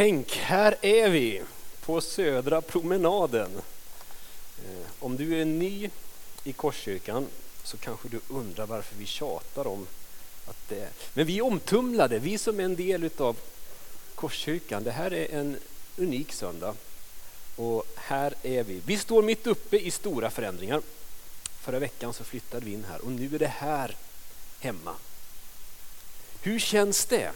Tänk, här är vi på Södra promenaden. Eh, om du är ny i Korskyrkan så kanske du undrar varför vi tjatar om att det är... Men vi är omtumlade, vi som är en del av Korskyrkan. Det här är en unik söndag och här är vi. Vi står mitt uppe i stora förändringar. Förra veckan så flyttade vi in här och nu är det här hemma. Hur känns det?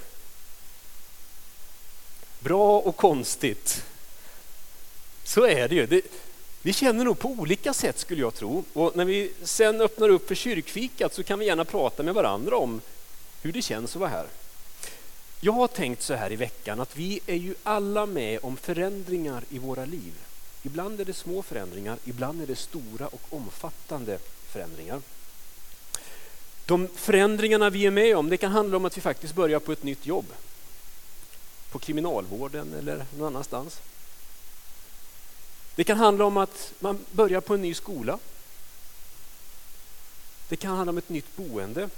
Bra och konstigt. Så är det ju. Det, vi känner nog på olika sätt skulle jag tro. Och när vi sen öppnar upp för kyrkfikat så kan vi gärna prata med varandra om hur det känns att vara här. Jag har tänkt så här i veckan att vi är ju alla med om förändringar i våra liv. Ibland är det små förändringar, ibland är det stora och omfattande förändringar. De förändringarna vi är med om, det kan handla om att vi faktiskt börjar på ett nytt jobb. På kriminalvården eller någon annanstans. Det kan handla om att man börjar på en ny skola. Det kan handla om ett nytt boende.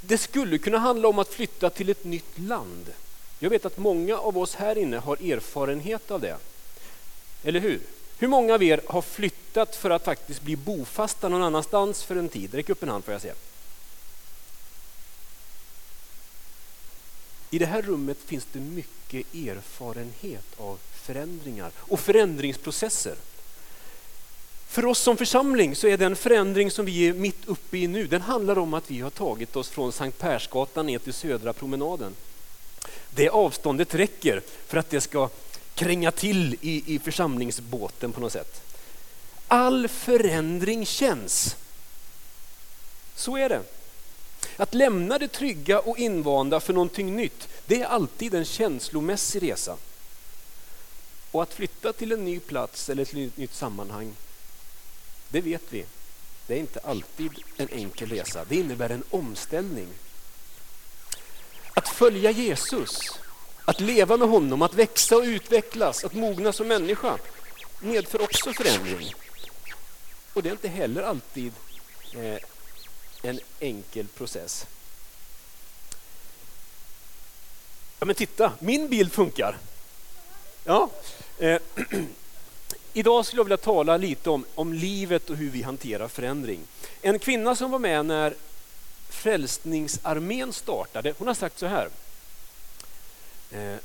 Det skulle kunna handla om att flytta till ett nytt land. Jag vet att många av oss här inne har erfarenhet av det. Eller hur? Hur många av er har flyttat för att faktiskt bli bofasta någon annanstans för en tid? Räck upp en hand får jag se. I det här rummet finns det mycket erfarenhet av förändringar och förändringsprocesser. För oss som församling så är den förändring som vi är mitt uppe i nu, den handlar om att vi har tagit oss från Sankt Persgatan ner till Södra promenaden. Det avståndet räcker för att det ska kränga till i, i församlingsbåten på något sätt. All förändring känns. Så är det. Att lämna det trygga och invanda för någonting nytt, det är alltid en känslomässig resa. Och att flytta till en ny plats eller ett nytt sammanhang, det vet vi. Det är inte alltid en enkel resa. Det innebär en omställning. Att följa Jesus, att leva med honom, att växa och utvecklas, att mogna som människa medför också förändring. Och det är inte heller alltid eh, en enkel process. Ja men titta, min bild funkar. Ja. Eh, idag skulle jag vilja tala lite om, om livet och hur vi hanterar förändring. En kvinna som var med när Frälsningsarmén startade, hon har sagt så här. Eh,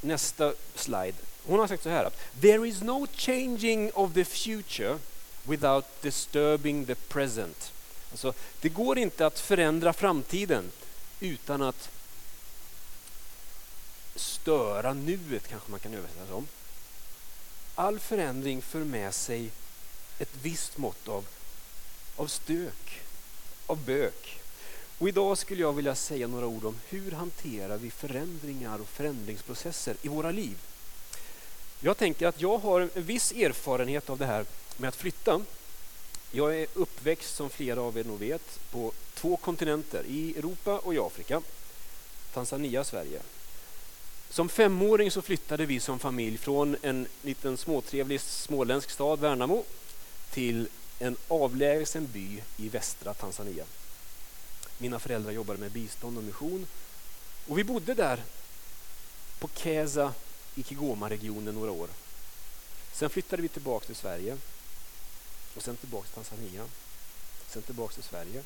nästa slide. Hon har sagt så här There is no changing of the future without disturbing the present. Alltså, det går inte att förändra framtiden utan att störa nuet, kanske man kan översätta som. All förändring för med sig ett visst mått av, av stök, av bök. Och idag skulle jag vilja säga några ord om hur hanterar vi förändringar och förändringsprocesser i våra liv. Jag tänker att jag har en viss erfarenhet av det här med att flytta. Jag är uppväxt, som flera av er nog vet, på två kontinenter, i Europa och i Afrika. Tanzania, Sverige. Som femåring så flyttade vi som familj från en liten småtrevlig småländsk stad, Värnamo, till en avlägsen by i västra Tanzania. Mina föräldrar jobbade med bistånd och mission och vi bodde där på Keza i Kigoma-regionen några år. Sen flyttade vi tillbaka till Sverige och sen tillbaka till Tanzania. Sen tillbaka till Sverige.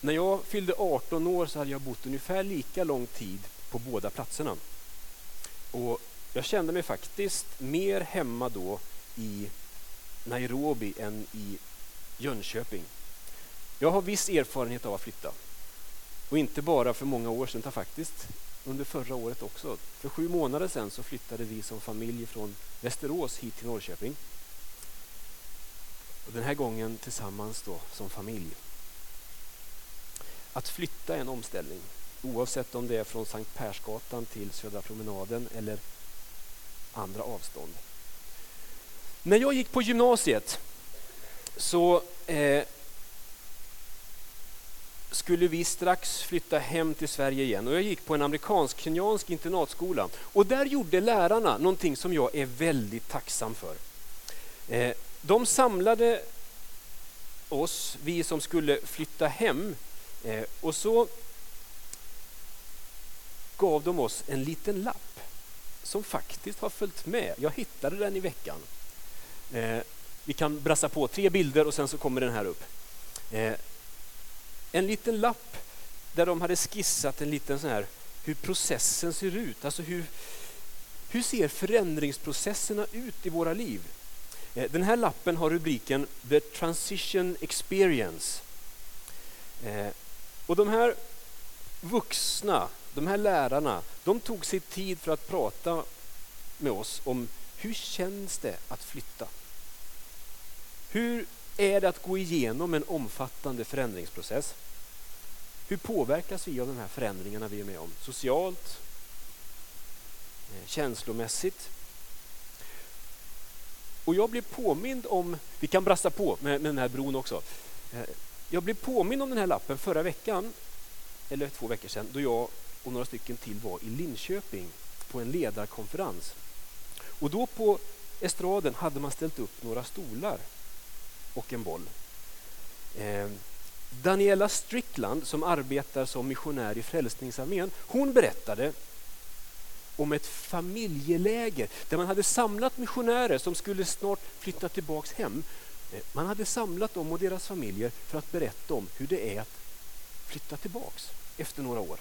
När jag fyllde 18 år så hade jag bott ungefär lika lång tid på båda platserna. Och jag kände mig faktiskt mer hemma då i Nairobi än i Jönköping. Jag har viss erfarenhet av att flytta. Och inte bara för många år sedan, utan faktiskt under förra året också. För sju månader sedan så flyttade vi som familj från Västerås hit till Norrköping. Och den här gången tillsammans då som familj. Att flytta är en omställning. Oavsett om det är från Sankt Persgatan till Södra promenaden eller andra avstånd. När jag gick på gymnasiet så eh, skulle vi strax flytta hem till Sverige igen och jag gick på en amerikansk-kenyansk internatskola och där gjorde lärarna någonting som jag är väldigt tacksam för. Eh, de samlade oss, vi som skulle flytta hem, eh, och så gav de oss en liten lapp som faktiskt har följt med. Jag hittade den i veckan. Eh, vi kan brassa på tre bilder och sen så kommer den här upp. Eh, en liten lapp där de hade skissat en liten sån här hur processen ser ut. Alltså hur, hur ser förändringsprocesserna ut i våra liv? Eh, den här lappen har rubriken The Transition Experience. Eh, och de här vuxna, de här lärarna, de tog sig tid för att prata med oss om hur känns det att flytta? Hur är det att gå igenom en omfattande förändringsprocess? Hur påverkas vi av de här förändringarna vi är med om? Socialt, eh, känslomässigt. Och jag blev påmind om, vi kan brassa på med, med den här bron också. Eh, jag blev påmind om den här lappen förra veckan, eller två veckor sedan, då jag och några stycken till var i Linköping på en ledarkonferens. Och då på estraden hade man ställt upp några stolar och en boll. Eh, Daniela Strickland som arbetar som missionär i Frälsningsarmén, hon berättade om ett familjeläger där man hade samlat missionärer som skulle snart flytta tillbaks hem. Eh, man hade samlat dem och deras familjer för att berätta om hur det är att flytta tillbaks efter några år.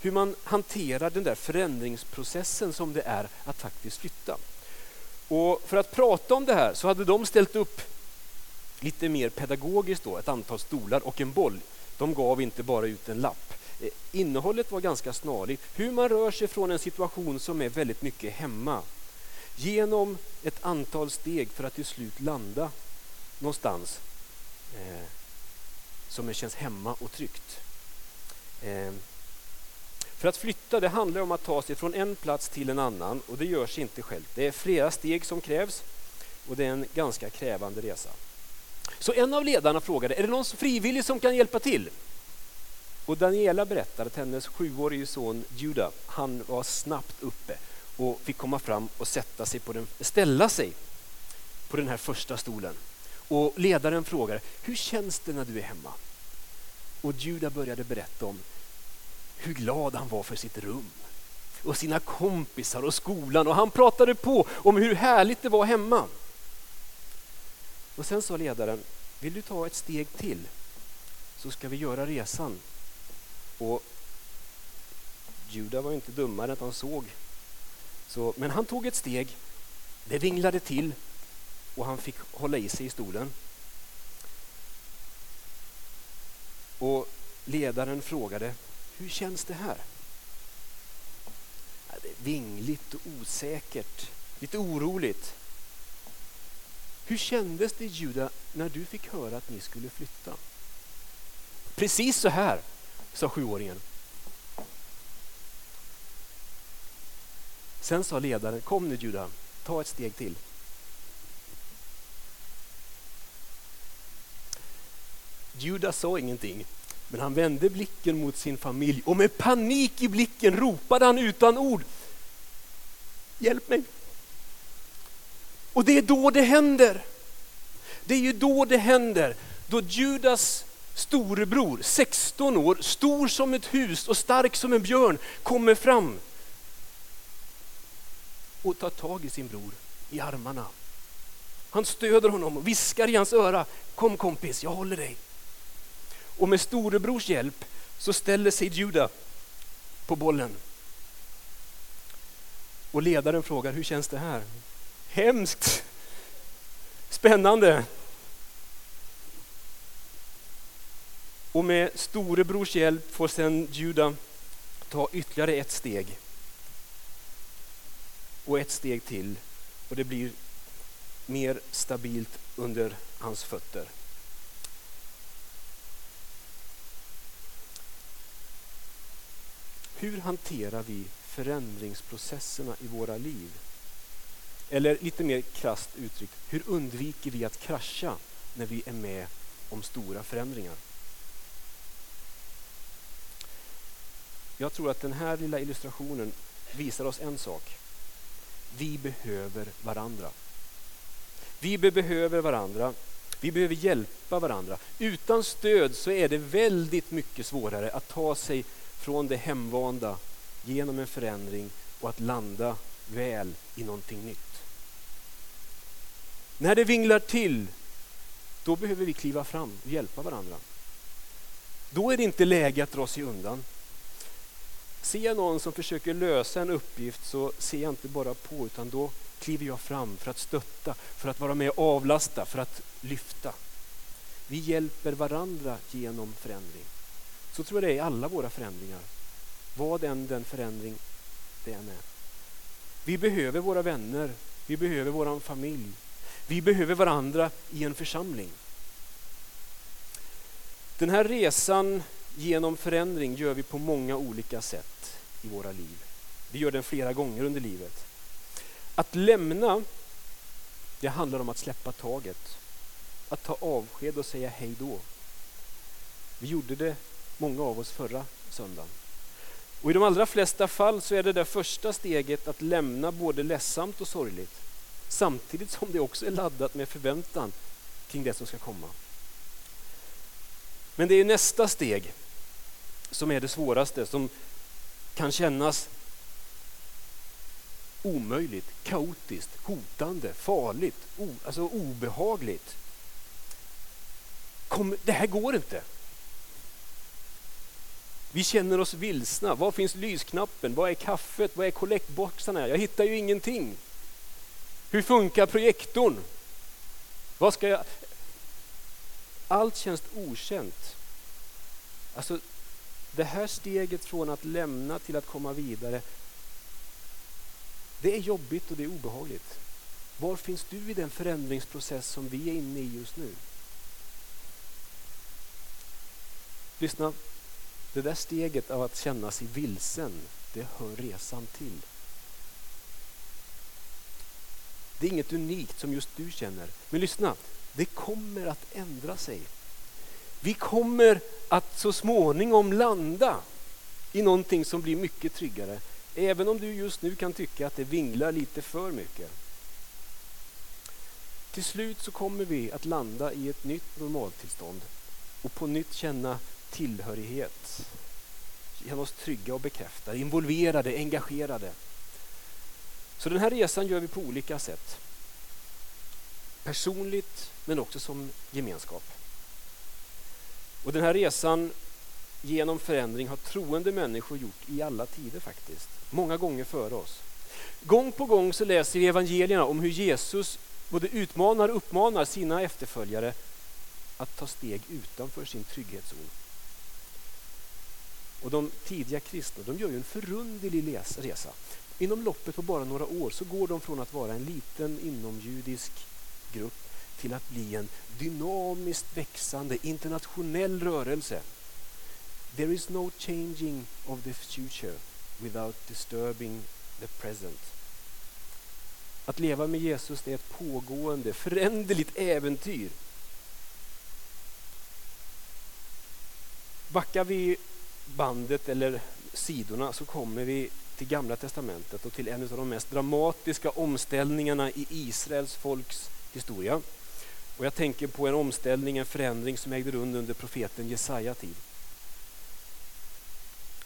Hur man hanterar den där förändringsprocessen som det är att faktiskt flytta. Och för att prata om det här så hade de ställt upp lite mer pedagogiskt då, ett antal stolar och en boll. De gav inte bara ut en lapp. Eh, innehållet var ganska snarligt. Hur man rör sig från en situation som är väldigt mycket hemma genom ett antal steg för att till slut landa någonstans eh, som känns hemma och tryggt. Eh, för att flytta det handlar om att ta sig från en plats till en annan och det görs inte självt. Det är flera steg som krävs och det är en ganska krävande resa. Så en av ledarna frågade, är det någon frivillig som kan hjälpa till? Och Daniela berättar att hennes sjuårige son Juda, han var snabbt uppe och fick komma fram och sätta sig på den, ställa sig på den här första stolen. Och ledaren frågade, hur känns det när du är hemma? Och Juda började berätta om hur glad han var för sitt rum och sina kompisar och skolan och han pratade på om hur härligt det var hemma. Och sen sa ledaren, vill du ta ett steg till så ska vi göra resan. Och Juda var inte dummare än att han såg. Så, men han tog ett steg, det ringlade till och han fick hålla i sig i stolen. Och ledaren frågade, hur känns det här? Ja, det är vingligt och osäkert, lite oroligt. Hur kändes det Juda när du fick höra att ni skulle flytta? Precis så här, sa sjuåringen. Sen sa ledaren, kom nu Juda, ta ett steg till. Juda sa ingenting, men han vände blicken mot sin familj och med panik i blicken ropade han utan ord. Hjälp mig! Och det är då det händer. Det är ju då det händer. Då Judas storebror, 16 år, stor som ett hus och stark som en björn, kommer fram och tar tag i sin bror i armarna. Han stöder honom och viskar i hans öra, kom kompis, jag håller dig. Och med storebrors hjälp så ställer sig Juda på bollen. Och ledaren frågar, hur känns det här? Hemskt! Spännande! Och med storebrors hjälp får sedan Juda ta ytterligare ett steg. Och ett steg till. Och det blir mer stabilt under hans fötter. Hur hanterar vi förändringsprocesserna i våra liv? Eller lite mer krasst uttryckt, hur undviker vi att krascha när vi är med om stora förändringar? Jag tror att den här lilla illustrationen visar oss en sak. Vi behöver varandra. Vi behöver varandra. Vi behöver hjälpa varandra. Utan stöd så är det väldigt mycket svårare att ta sig från det hemvanda genom en förändring och att landa väl i någonting nytt. När det vinglar till, då behöver vi kliva fram och hjälpa varandra. Då är det inte läge att dra sig undan. Ser jag någon som försöker lösa en uppgift så ser jag inte bara på utan då kliver jag fram för att stötta, för att vara med och avlasta, för att lyfta. Vi hjälper varandra genom förändring. Så tror jag det är i alla våra förändringar. Vad än den förändring det än är. Vi behöver våra vänner, vi behöver vår familj. Vi behöver varandra i en församling. Den här resan genom förändring gör vi på många olika sätt i våra liv. Vi gör den flera gånger under livet. Att lämna, det handlar om att släppa taget. Att ta avsked och säga hej då. Vi gjorde det, många av oss, förra söndagen. Och I de allra flesta fall så är det det första steget att lämna både ledsamt och sorgligt. Samtidigt som det också är laddat med förväntan kring det som ska komma. Men det är nästa steg som är det svåraste, som kan kännas omöjligt, kaotiskt, hotande, farligt, o, alltså obehagligt. Kom, det här går inte. Vi känner oss vilsna. Var finns lysknappen? Var är kaffet? Var är kollektboxarna? Jag hittar ju ingenting. Hur funkar projektorn? Vad ska jag... Allt känns okänt. Alltså, det här steget från att lämna till att komma vidare, det är jobbigt och det är obehagligt. Var finns du i den förändringsprocess som vi är inne i just nu? Lyssna, det där steget av att känna sig vilsen, det hör resan till. Det är inget unikt som just du känner. Men lyssna, det kommer att ändra sig. Vi kommer att så småningom landa i någonting som blir mycket tryggare. Även om du just nu kan tycka att det vinglar lite för mycket. Till slut så kommer vi att landa i ett nytt normaltillstånd och på nytt känna tillhörighet. Känna oss trygga och bekräftade, involverade, engagerade. Så den här resan gör vi på olika sätt. Personligt men också som gemenskap. Och den här resan genom förändring har troende människor gjort i alla tider faktiskt. Många gånger före oss. Gång på gång så läser vi evangelierna om hur Jesus både utmanar och uppmanar sina efterföljare att ta steg utanför sin trygghetszon. Och de tidiga kristna de gör ju en förunderlig resa. Inom loppet på bara några år så går de från att vara en liten inomjudisk grupp till att bli en dynamiskt växande internationell rörelse. There is no changing of the future without disturbing the present. Att leva med Jesus är ett pågående, föränderligt äventyr. Backar vi bandet eller sidorna så kommer vi till Gamla Testamentet och till en av de mest dramatiska omställningarna i Israels folks historia. Och jag tänker på en omställning, en förändring som ägde rum under profeten Jesaja tid.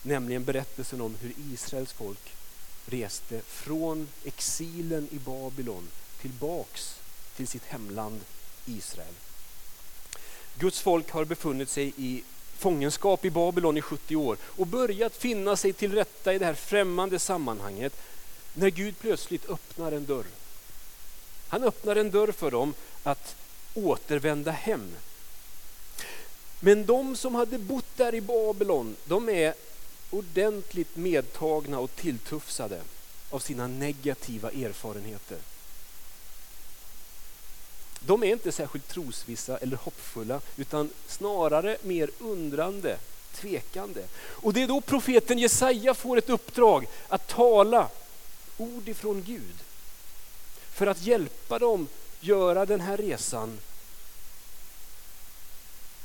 Nämligen berättelsen om hur Israels folk reste från exilen i Babylon tillbaks till sitt hemland Israel. Guds folk har befunnit sig i fångenskap i Babylon i 70 år och börjat finna sig till rätta i det här främmande sammanhanget när Gud plötsligt öppnar en dörr. Han öppnar en dörr för dem att återvända hem. Men de som hade bott där i Babylon, de är ordentligt medtagna och tilltufsade av sina negativa erfarenheter. De är inte särskilt trosvissa eller hoppfulla utan snarare mer undrande, tvekande. Och det är då profeten Jesaja får ett uppdrag att tala ord ifrån Gud för att hjälpa dem göra den här resan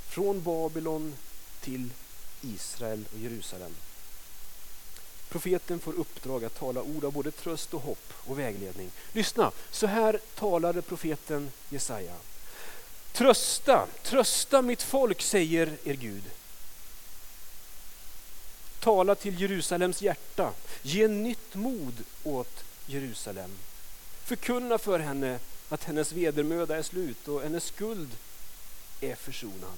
från Babylon till Israel och Jerusalem. Profeten får uppdrag att tala ord av både tröst och hopp och vägledning. Lyssna, så här talade profeten Jesaja. Trösta, trösta mitt folk, säger er Gud. tala till Jerusalems hjärta. Ge nytt mod åt Jerusalem. Förkunna för henne att hennes vedermöda är slut och hennes skuld är försonad.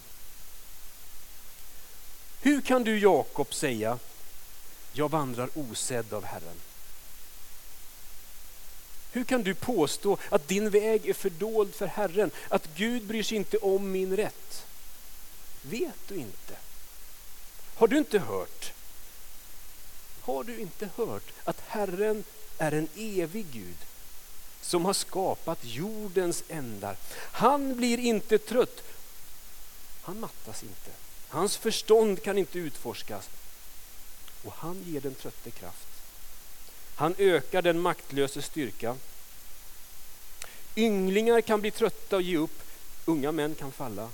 Hur kan du Jakob säga, jag vandrar osedd av Herren? Hur kan du påstå att din väg är fördold för Herren, att Gud bryr sig inte om min rätt? Vet du inte? Har du inte hört? Har du inte hört att Herren är en evig Gud som har skapat jordens ändar. Han blir inte trött, han mattas inte. Hans förstånd kan inte utforskas och han ger den trötte kraft. Han ökar den maktlöse styrka. Ynglingar kan bli trötta och ge upp, unga män kan falla.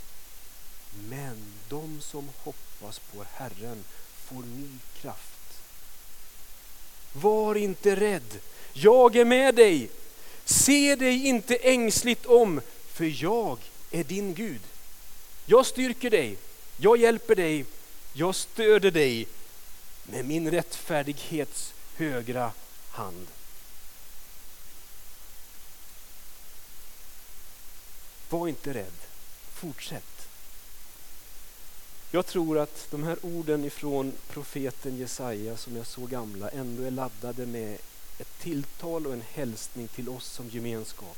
Men de som hoppas på Herren får ny kraft. Var inte rädd, jag är med dig. Se dig inte ängsligt om, för jag är din Gud. Jag styrker dig, jag hjälper dig, jag stöder dig med min rättfärdighets högra hand. Var inte rädd, fortsätt. Jag tror att de här orden ifrån profeten Jesaja som är så gamla ändå är laddade med ett tilltal och en hälsning till oss som gemenskap.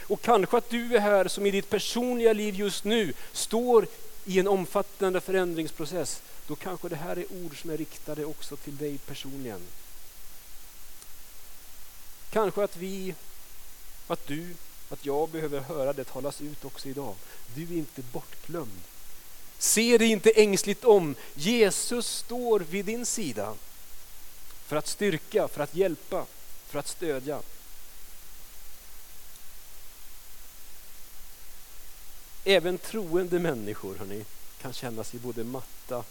Och kanske att du är här som i ditt personliga liv just nu står i en omfattande förändringsprocess. Då kanske det här är ord som är riktade också till dig personligen. Kanske att vi, att du, att jag behöver höra det talas ut också idag. Du är inte bortglömd. Se dig inte ängsligt om. Jesus står vid din sida för att styrka, för att hjälpa, för att stödja. Även troende människor hörrni, kan känna sig både matta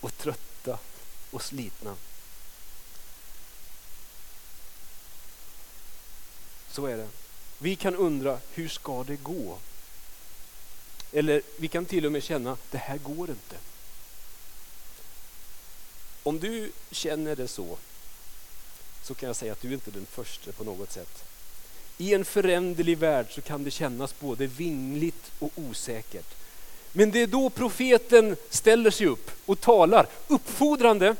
och trötta och slitna. Så är det. Vi kan undra, hur ska det gå? Eller vi kan till och med känna, det här går inte. Om du känner det så, så kan jag säga att du inte är den första på något sätt. I en föränderlig värld så kan det kännas både vingligt och osäkert. Men det är då profeten ställer sig upp och talar uppfordrande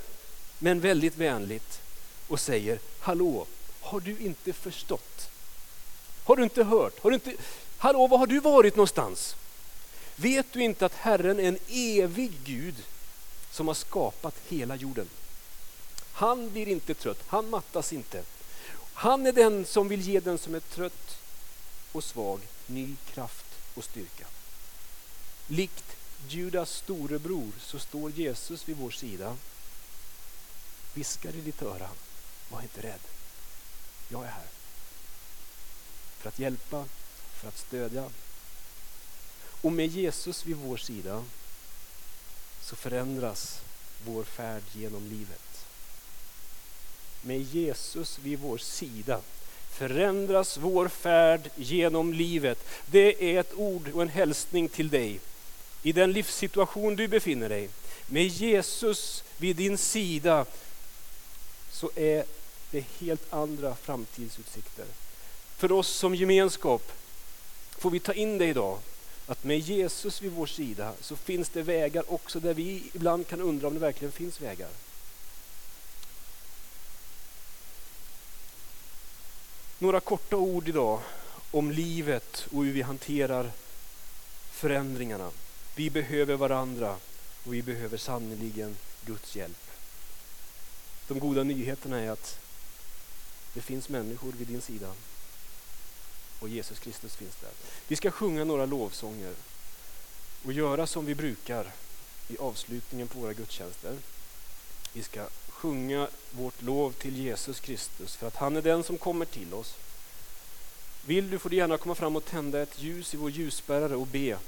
men väldigt vänligt och säger Hallå, har du inte förstått? Har du inte hört? Har du inte... Hallå, var har du varit någonstans? Vet du inte att Herren är en evig Gud som har skapat hela jorden? Han blir inte trött, han mattas inte. Han är den som vill ge den som är trött och svag ny kraft och styrka. Likt Judas storebror så står Jesus vid vår sida. Viskar i ditt öra, var inte rädd. Jag är här. För att hjälpa, för att stödja, och med Jesus vid vår sida så förändras vår färd genom livet. Med Jesus vid vår sida förändras vår färd genom livet. Det är ett ord och en hälsning till dig i den livssituation du befinner dig. Med Jesus vid din sida så är det helt andra framtidsutsikter. För oss som gemenskap får vi ta in det idag att med Jesus vid vår sida så finns det vägar också där vi ibland kan undra om det verkligen finns vägar. Några korta ord idag om livet och hur vi hanterar förändringarna. Vi behöver varandra och vi behöver sannerligen Guds hjälp. De goda nyheterna är att det finns människor vid din sida och Jesus Kristus finns där. Vi ska sjunga några lovsånger och göra som vi brukar i avslutningen på våra gudstjänster. Vi ska sjunga vårt lov till Jesus Kristus för att han är den som kommer till oss. Vill du får du gärna komma fram och tända ett ljus i vår ljusbärare och be.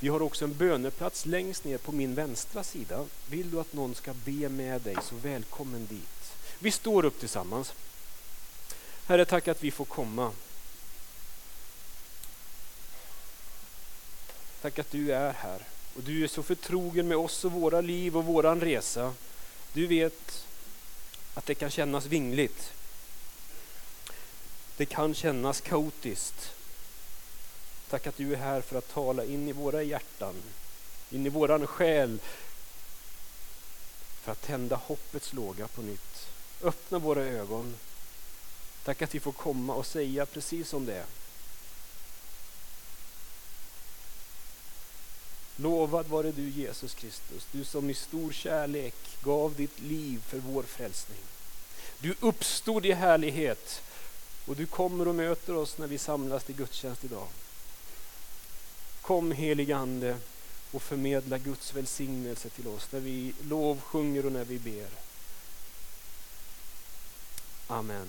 Vi har också en böneplats längst ner på min vänstra sida. Vill du att någon ska be med dig så välkommen dit. Vi står upp tillsammans. Herre, tack att vi får komma. Tack att du är här. Och du är så förtrogen med oss och våra liv och våran resa. Du vet att det kan kännas vingligt. Det kan kännas kaotiskt. Tack att du är här för att tala in i våra hjärtan, in i våran själ. För att tända hoppets låga på nytt. Öppna våra ögon. Tack att vi får komma och säga precis som det är. Lovad vare du Jesus Kristus, du som i stor kärlek gav ditt liv för vår frälsning. Du uppstod i härlighet och du kommer och möter oss när vi samlas till gudstjänst idag. Kom helige Ande och förmedla Guds välsignelse till oss när vi lovsjunger och när vi ber. Amen.